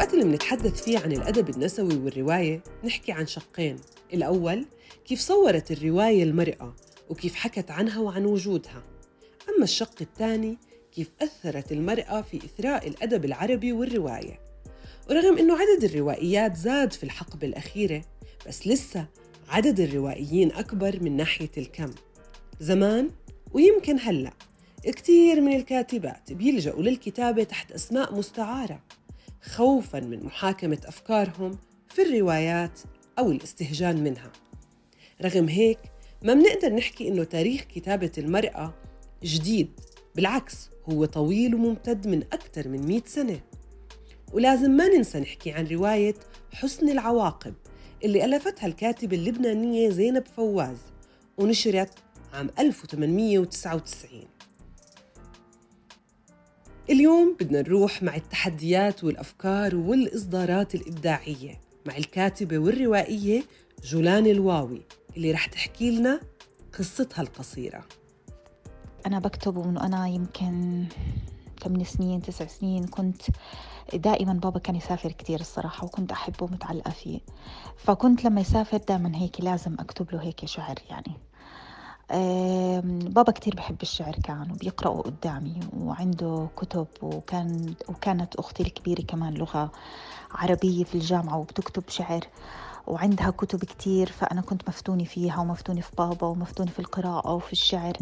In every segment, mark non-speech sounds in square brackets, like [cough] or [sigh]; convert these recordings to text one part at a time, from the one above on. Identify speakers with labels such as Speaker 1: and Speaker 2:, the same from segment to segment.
Speaker 1: الوقت اللي بنتحدث فيه عن الأدب النسوي والرواية نحكي عن شقين. الأول كيف صورت الرواية المرأة وكيف حكت عنها وعن وجودها. أما الشق الثاني كيف أثرت المرأة في إثراء الأدب العربي والرواية. ورغم أنه عدد الروائيات زاد في الحقبة الأخيرة بس لسه عدد الروائيين أكبر من ناحية الكم. زمان ويمكن هلأ كتير من الكاتبات بيلجأوا للكتابة تحت أسماء مستعارة. خوفاً من محاكمة أفكارهم في الروايات أو الاستهجان منها. رغم هيك ما بنقدر نحكي إنه تاريخ كتابة المرأة جديد بالعكس هو طويل وممتد من أكثر من مئة سنة. ولازم ما ننسى نحكي عن رواية حسن العواقب اللي ألفتها الكاتبة اللبنانية زينب فواز ونشرت عام 1899 اليوم بدنا نروح مع التحديات والأفكار والإصدارات الإبداعية مع الكاتبة والروائية جولان الواوي اللي رح تحكي لنا قصتها القصيرة.
Speaker 2: أنا بكتب ومن أنا يمكن ثمان سنين تسع سنين كنت دائما بابا كان يسافر كتير الصراحة وكنت أحبه ومتعلقة فيه. فكنت لما يسافر دائما هيك لازم أكتب له هيك شعر يعني. بابا كتير بحب الشعر كان وبيقرأه قدامي وعنده كتب وكان وكانت أختي الكبيرة كمان لغة عربية في الجامعة وبتكتب شعر وعندها كتب كتير فأنا كنت مفتونة فيها ومفتونة في بابا ومفتونة في القراءة وفي الشعر.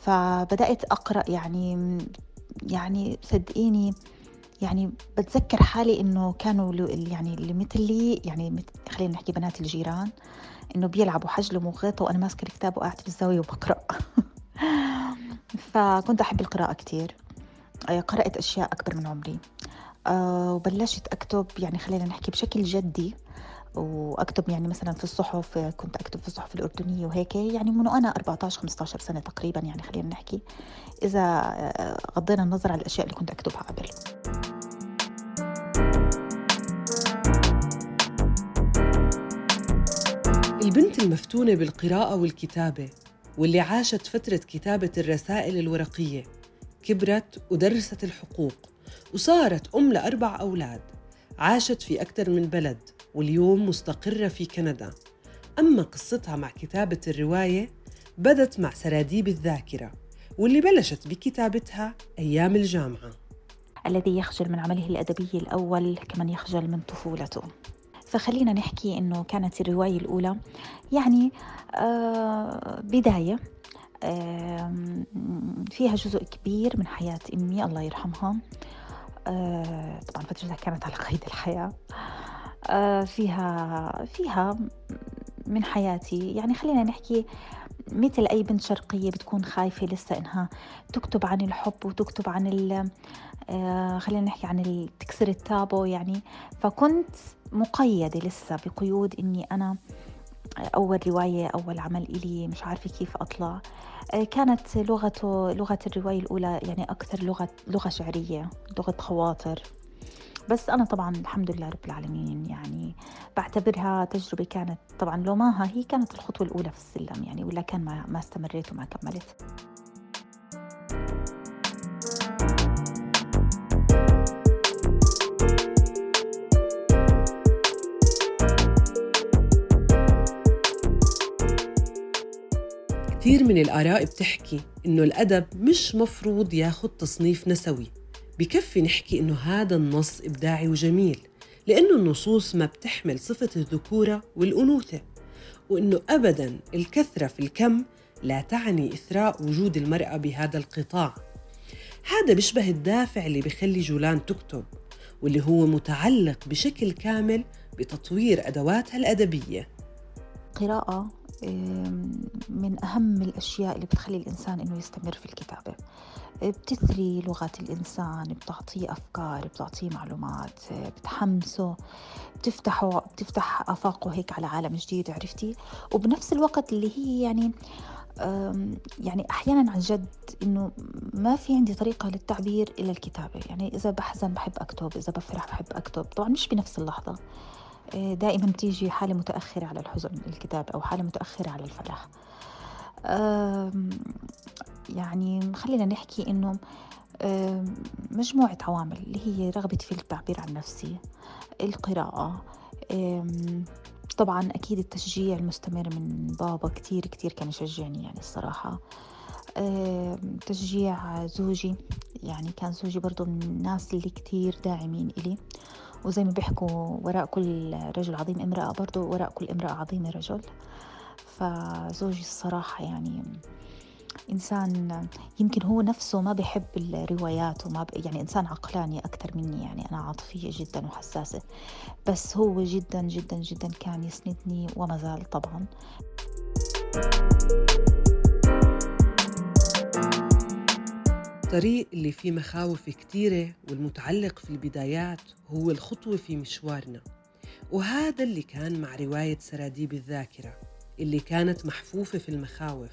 Speaker 2: فبدأت أقرأ يعني يعني صدقيني يعني بتذكر حالي إنه كانوا يعني اللي مثلي يعني خلينا نحكي بنات الجيران. إنه بيلعبوا حجل ومغيطه وأنا ماسكة الكتاب وقاعدة في الزاوية وبقرأ. [laughs] فكنت أحب القراءة كثير آه، قرأت أشياء أكبر من عمري. آه، وبلشت أكتب يعني خلينا نحكي بشكل جدي وأكتب يعني مثلا في الصحف كنت أكتب في الصحف الأردنية وهيك يعني من وأنا 14 15 سنة تقريبا يعني خلينا نحكي إذا آه، غضينا النظر على الأشياء اللي كنت أكتبها قبل.
Speaker 1: البنت المفتونة بالقراءة والكتابة واللي عاشت فترة كتابة الرسائل الورقية. كبرت ودرست الحقوق وصارت أم لأربع أولاد. عاشت في أكثر من بلد واليوم مستقرة في كندا. أما قصتها مع كتابة الرواية بدت مع سراديب الذاكرة واللي بلشت بكتابتها أيام الجامعة.
Speaker 2: الذي يخجل من عمله الأدبي الأول كمن يخجل من طفولته. فخلينا نحكي إنه كانت الرواية الأولى. يعني آه بداية آه فيها جزء كبير من حياة أمي الله يرحمها. آه طبعا فترتها كانت على قيد الحياة. آه فيها فيها من حياتي. يعني خلينا نحكي مثل أي بنت شرقية بتكون خايفة لسه إنها تكتب عن الحب وتكتب عن آه خلينا نحكي عن تكسر التابو يعني. فكنت مقيدة لسه بقيود إني أنا أول رواية أول عمل إلي مش عارفة كيف أطلع. آه، كانت لغته لغة الرواية الأولى يعني أكثر لغة لغة شعرية لغة خواطر. بس أنا طبعا الحمد لله رب العالمين يعني بعتبرها تجربة كانت طبعا لو ما هي كانت الخطوة الأولى في السلم يعني ولا كان ما, ما استمريت وما كملت.
Speaker 1: كثير من الآراء بتحكي إنه الأدب مش مفروض ياخد تصنيف نسوي. بكفي نحكي إنه هذا النص إبداعي وجميل لأنه النصوص ما بتحمل صفة الذكورة والأنوثة وإنه أبداً الكثرة في الكم لا تعني إثراء وجود المرأة بهذا القطاع. هذا بيشبه الدافع اللي بخلي جولان تكتب واللي هو متعلق بشكل كامل بتطوير أدواتها الأدبية.
Speaker 2: قراءة من أهم الأشياء اللي بتخلي الإنسان إنه يستمر في الكتابة. بتثري لغة الإنسان بتعطيه أفكار بتعطيه معلومات بتحمسه بتفتحه بتفتح آفاقه هيك على عالم جديد عرفتي؟ وبنفس الوقت اللي هي يعني يعني أحيانا عن جد إنه ما في عندي طريقة للتعبير إلا الكتابة. يعني إذا بحزن بحب أكتب إذا بفرح بحب أكتب. طبعا مش بنفس اللحظة. آه، دائما بتيجي حالة متأخرة على الحزن الكتاب أو حالة متأخرة على الفرح. يعني خلينا نحكي إنه مجموعة عوامل اللي هي رغبتي في التعبير عن نفسي القراءة طبعا أكيد التشجيع المستمر من بابا كتير كتير كان يشجعني يعني الصراحة. تشجيع زوجي يعني كان زوجي برضو من الناس اللي كتير داعمين إلي. وزي ما بيحكوا وراء كل رجل عظيم امرأة برضو وراء كل امرأة عظيمة رجل. فزوجي الصراحة يعني إنسان يمكن هو نفسه ما بيحب الروايات وما ب... يعني إنسان عقلاني أكثر مني يعني أنا عاطفية جدا وحساسة. بس هو جدا جدا جدا كان يسندني وما زال طبعا.
Speaker 1: الطريق اللي فيه مخاوف كتيرة والمتعلق في البدايات هو الخطوة في مشوارنا. وهذا اللي كان مع رواية سراديب الذاكرة اللي كانت محفوفة في المخاوف.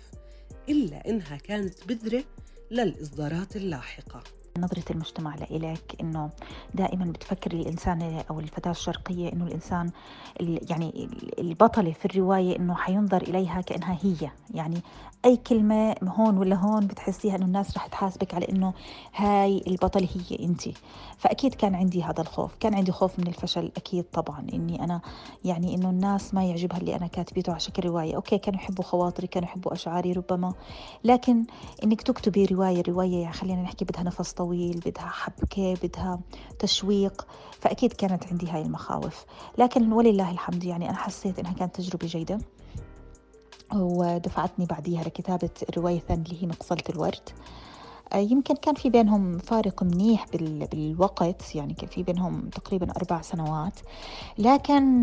Speaker 1: إلا إنها كانت بذرة للإصدارات اللاحقة.
Speaker 2: نظرة المجتمع لإلك إنه دائما بتفكر الإنسان أو الفتاة الشرقية إنه الإنسان يعني البطلة في الرواية إنه حينظر إليها كأنها هي. يعني أي كلمة هون ولا هون بتحسيها إنه الناس رح تحاسبك على إنه هاي البطلة هي أنت. فأكيد كان عندي هذا الخوف. كان عندي خوف من الفشل أكيد طبعا. إني أنا يعني إنه الناس ما يعجبها اللي أنا كاتبته على شكل رواية. أوكي كانوا يحبوا خواطري كانوا يحبوا أشعاري ربما. لكن إنك تكتبي رواية رواية يعني خلينا نحكي بدها نفس طويل. بدها حبكة بدها تشويق فأكيد كانت عندي هاي المخاوف. لكن ولله الحمد يعني أنا حسيت إنها كانت تجربة جيدة. ودفعتني بعديها لكتابة الرواية الثانية اللي هي مقصلة الورد. آه، يمكن كان في بينهم فارق منيح بالوقت يعني كان في بينهم تقريبا أربع سنوات. لكن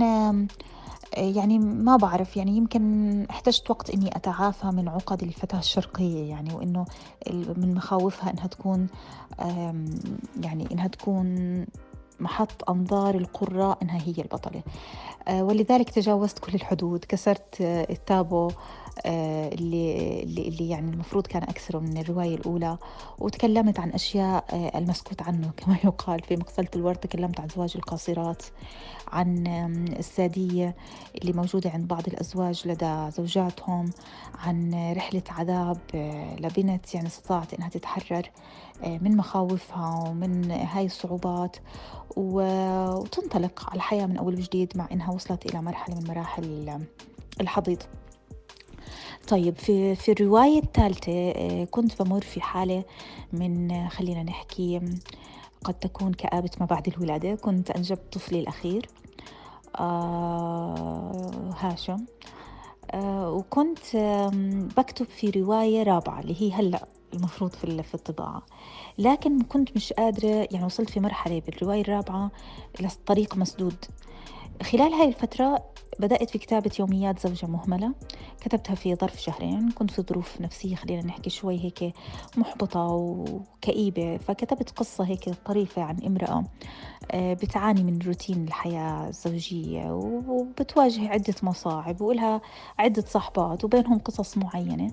Speaker 2: يعني ما بعرف يعني يمكن احتجت وقت إني أتعافى من عقد الفتاة الشرقية يعني وإنه من مخاوفها إنها تكون يعني إنها تكون محط أنظار القراء إنها هي البطلة. آه، ولذلك تجاوزت كل الحدود كسرت التابو آه، اللي اللي يعني المفروض كان أكثره من الرواية الأولى وتكلمت عن أشياء آه، المسكوت عنه [laughs] كما يقال في مقصله الورد. تكلمت عن زواج القاصرات عن السادية اللي موجودة عند بعض الأزواج لدى زوجاتهم عن رحلة عذاب آه، لبنت يعني استطاعت إنها تتحرر من مخاوفها ومن هاي الصعوبات. وتنطلق على الحياة من أول وجديد مع إنها وصلت إلى مرحلة من مراحل الحضيض. طيب في في الرواية الثالثة آه، كنت بمر في حالة من آه، خلينا نحكي قد تكون كآبة ما بعد الولادة. كنت أنجبت طفلي الأخير آه هاشم. آه وكنت بكتب في رواية رابعة اللي هي هلأ المفروض في في الطباعة. لكن كنت مش قادرة يعني وصلت في مرحلة بالرواية الرابعة لطريق مسدود. خلال هاي الفترة بدأت في كتابة يوميات زوجة مهملة كتبتها في ظرف شهرين كنت في ظروف نفسية خلينا نحكي شوي هيك محبطة وكئيبة فكتبت قصة هيك طريفة عن امرأة آه، بتعاني من روتين الحياة الزوجية وبتواجه عدة مصاعب وإلها عدة صحبات وبينهم قصص معينة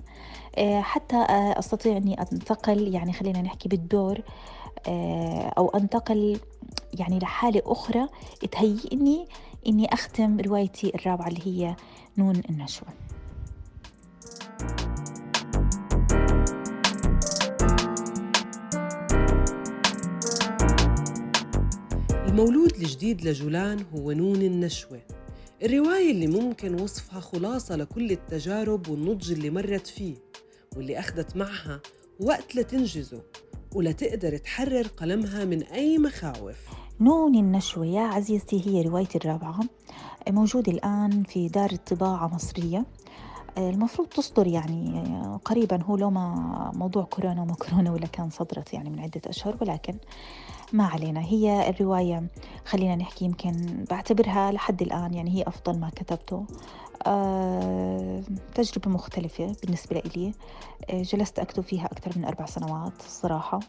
Speaker 2: آه، حتى آه، أستطيع أني أنتقل يعني خلينا نحكي بالدور أو أنتقل يعني لحالة أخرى تهيئني إني أختم روايتي الرابعة اللي هي نون النشوة.
Speaker 1: المولود الجديد لجولان هو نون النشوة. الرواية اللي ممكن وصفها خلاصة لكل التجارب والنضج اللي مرت فيه واللي أخذت معها وقت لتنجزه ولتقدر تحرر قلمها من أي مخاوف.
Speaker 2: نون النشوة. يا عزيزتي هي روايتي الرابعة موجودة الآن في دار الطباعة مصرية. المفروض تصدر يعني قريبا هو لو ما موضوع كورونا وما كورونا ولا كان صدرت يعني من عدة أشهر ولكن ما علينا. هي الرواية خلينا نحكي يمكن بعتبرها لحد الآن يعني هي أفضل ما كتبته. أه تجربة مختلفة بالنسبة لي. أه جلست أكتب فيها أكثر من أربع سنوات الصراحة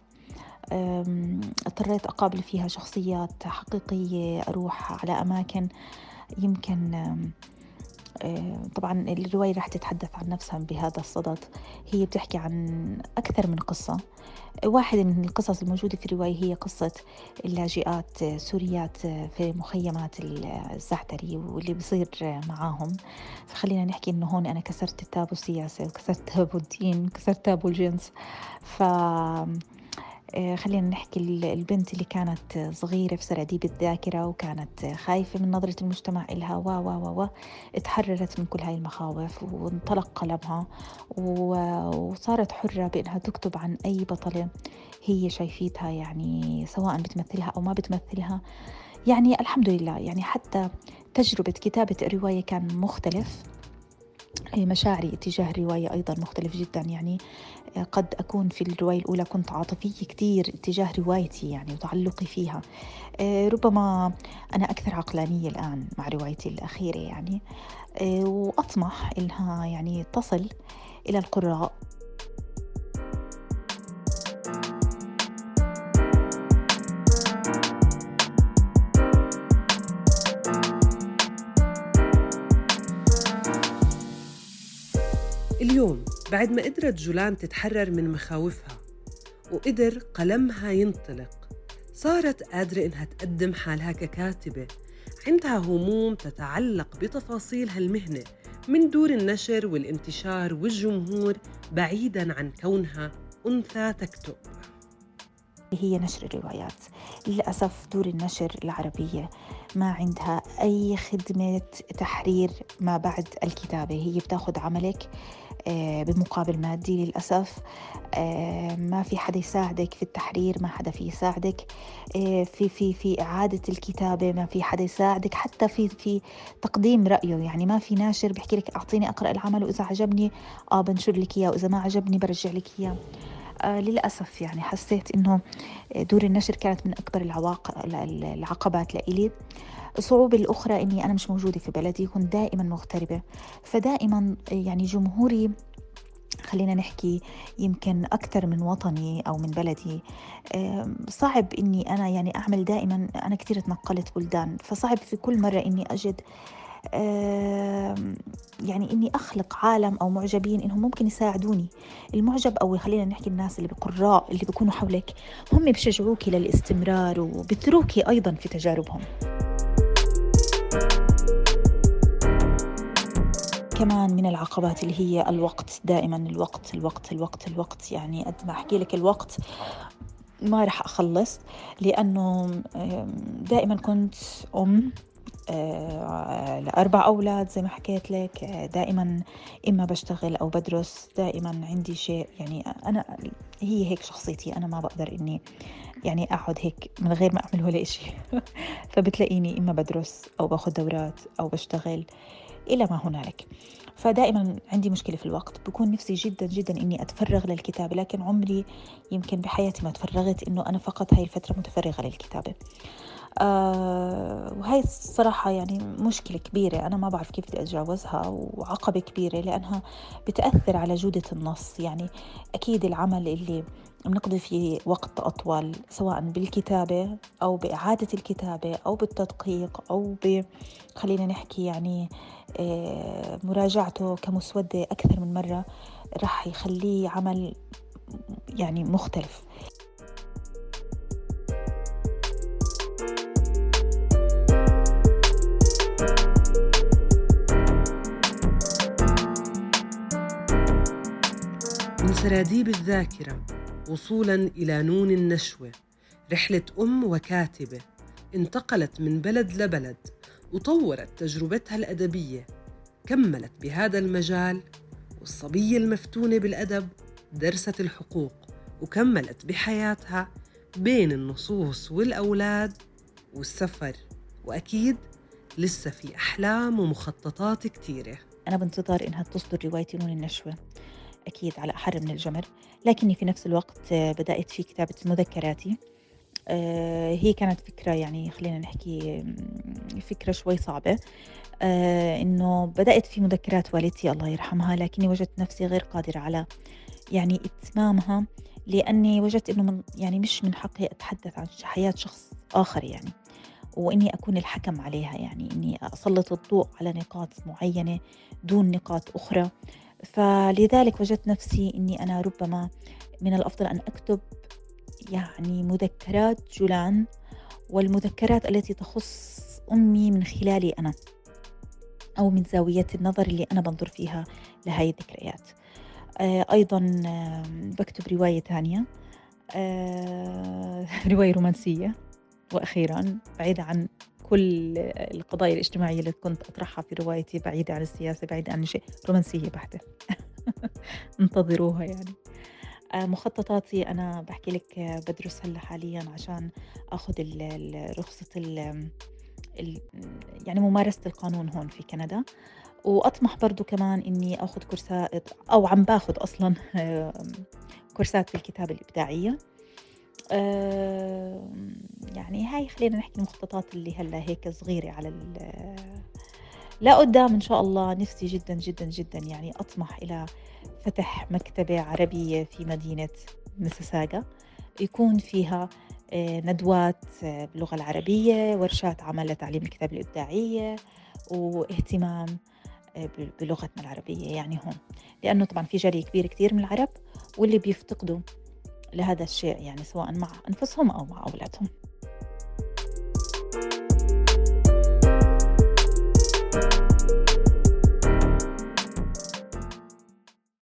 Speaker 2: اضطريت أقابل فيها شخصيات حقيقية أروح على أماكن يمكن طبعا الرواية راح تتحدث عن نفسها بهذا الصدد. هي بتحكي عن أكثر من قصة. واحد من القصص الموجودة في الرواية هي قصة اللاجئات سوريات في مخيمات الزعتري واللي بصير معاهم. فخلينا نحكي إنه هون أنا كسرت التابو السياسي وكسرت تابو الدين وكسرت تابو الجنس. ف خلينا نحكي البنت اللي كانت صغيرة في سراديب الذاكرة وكانت خايفة من نظرة المجتمع إلها و و و تحررت من كل هاي المخاوف وانطلق قلمها وصارت حرة بأنها تكتب عن أي بطلة هي شايفيتها يعني سواء بتمثلها أو ما بتمثلها. يعني الحمد لله يعني حتى تجربة كتابة الرواية كان مختلف. مشاعري اتجاه الرواية أيضا مختلف جدا. يعني قد أكون في الرواية الأولى كنت عاطفية كتير اتجاه روايتي يعني وتعلقي فيها. ربما أنا أكثر عقلانية الآن مع روايتي الأخيرة يعني. وأطمح إنها يعني تصل إلى القراء
Speaker 1: اليوم بعد ما قدرت جولان تتحرر من مخاوفها وقدر قلمها ينطلق صارت قادرة إنها تقدم حالها ككاتبة عندها هموم تتعلق بتفاصيل هالمهنة من دور النشر والانتشار والجمهور بعيدا عن كونها أنثى تكتب.
Speaker 2: هي نشر الروايات للأسف دور النشر العربية ما عندها أي خدمة تحرير ما بعد الكتابة هي بتاخذ عملك بمقابل مادي للأسف. آه، ما في حدا يساعدك في التحرير ما حدا في يساعدك. آه، في في في إعادة الكتابة ما في حدا يساعدك. حتى في في تقديم رأيه. يعني ما في ناشر بيحكي لك أعطيني أقرأ العمل وإذا عجبني آه بنشر لك إياه وإذا ما عجبني برجع لك إياه. آه للأسف يعني حسيت إنه دور النشر كانت من أكبر العواق العقبات لإلي. الصعوبة الأخرى إني أنا مش موجودة في بلدي كنت دائما مغتربة. فدائما يعني جمهوري خلينا نحكي يمكن أكثر من وطني أو من بلدي صعب إني أنا يعني أعمل دائما أنا كثير تنقلت بلدان. فصعب في كل مرة إني أجد يعني إني أخلق عالم أو معجبين إنهم ممكن يساعدوني. المعجب أو خلينا نحكي الناس اللي بقراء اللي بيكونوا حولك هم بشجعوك للاستمرار وبتروك أيضا في تجاربهم. كمان من العقبات اللي هي الوقت دائما الوقت الوقت الوقت الوقت. يعني قد ما أحكي لك الوقت ما رح أخلص لأنه دائما كنت أم لأربع أولاد زي ما حكيت لك. دائما إما بشتغل أو بدرس دائما عندي شيء يعني أنا هي هيك شخصيتي أنا ما بقدر إني يعني أقعد هيك من غير ما أعمل ولا إشي. [laughs] فبتلاقيني إما بدرس أو باخذ دورات أو بشتغل إلى ما هنالك. فدائما عندي مشكلة في الوقت. بكون نفسي جدا جدا إني أتفرغ للكتابة لكن عمري يمكن بحياتي ما تفرغت إنه أنا فقط هاي الفترة متفرغة للكتابة. آه وهي الصراحة يعني مشكلة كبيرة. أنا ما بعرف كيف بدي أتجاوزها وعقبة كبيرة لأنها بتأثر على جودة النص. يعني أكيد العمل اللي بنقضي فيه وقت أطول سواء بالكتابة أو بإعادة الكتابة أو بالتدقيق أو ب خلينا نحكي يعني آه، مراجعته كمسودة أكثر من مرة راح يخليه عمل يعني مختلف.
Speaker 1: سراديب الذاكرة وصولا إلى نون النشوة رحلة أم وكاتبة انتقلت من بلد لبلد وطورت تجربتها الأدبية كملت بهذا المجال والصبية المفتونة بالأدب درست الحقوق وكملت بحياتها بين النصوص والأولاد والسفر وأكيد لسه في أحلام ومخططات كتيرة.
Speaker 2: أنا بانتظار إنها تصدر روايتي نون النشوة. أكيد على أحر من الجمر لكني في نفس الوقت بدأت في كتابة مذكراتي. آه، هي كانت فكرة يعني خلينا نحكي فكرة شوي صعبة. آه، إنه بدأت في مذكرات والدتي الله يرحمها لكني وجدت نفسي غير قادرة على يعني إتمامها لأني وجدت إنه من يعني مش من حقي أتحدث عن حياة شخص آخر يعني. وإني أكون الحكم عليها يعني إني أسلط الضوء على نقاط معينة دون نقاط أخرى. فلذلك وجدت نفسي إني أنا ربما من الأفضل أن أكتب يعني مذكرات جولان والمذكرات التي تخص أمي من خلالي أنا أو من زاوية النظر اللي أنا بنظر فيها لهاي الذكريات. آه، أيضا بكتب رواية ثانية. آه، [laughs] رواية رومانسية. وأخيرا بعيدة عن كل القضايا الاجتماعية اللي كنت أطرحها في روايتي بعيدة عن السياسة بعيدة عن شيء رومانسية بحتة. [laughs] انتظروها يعني. آه، مخططاتي أنا بحكي لك بدرس هلا حاليا عشان أخذ رخصة يعني ممارسة القانون هون في كندا. وأطمح برضو كمان إني أخذ كورسات أو عم باخذ أصلا كورسات في الكتابة الإبداعية. يعني هاي خلينا نحكي المخططات اللي هلأ هيك صغيرة على لا قدام إن شاء الله نفسي جدا جدا جدا يعني أطمح إلى فتح مكتبة عربية في مدينة مسساغا يكون فيها آه، ندوات آه، باللغة العربية ورشات عمل لتعليم الكتابة الإبداعية واهتمام آه، بلغتنا العربية يعني هون. لأنه طبعا في جالية كبير كتير من العرب واللي بيفتقدوا لهذا الشيء يعني سواء مع أنفسهم أو مع أولادهم.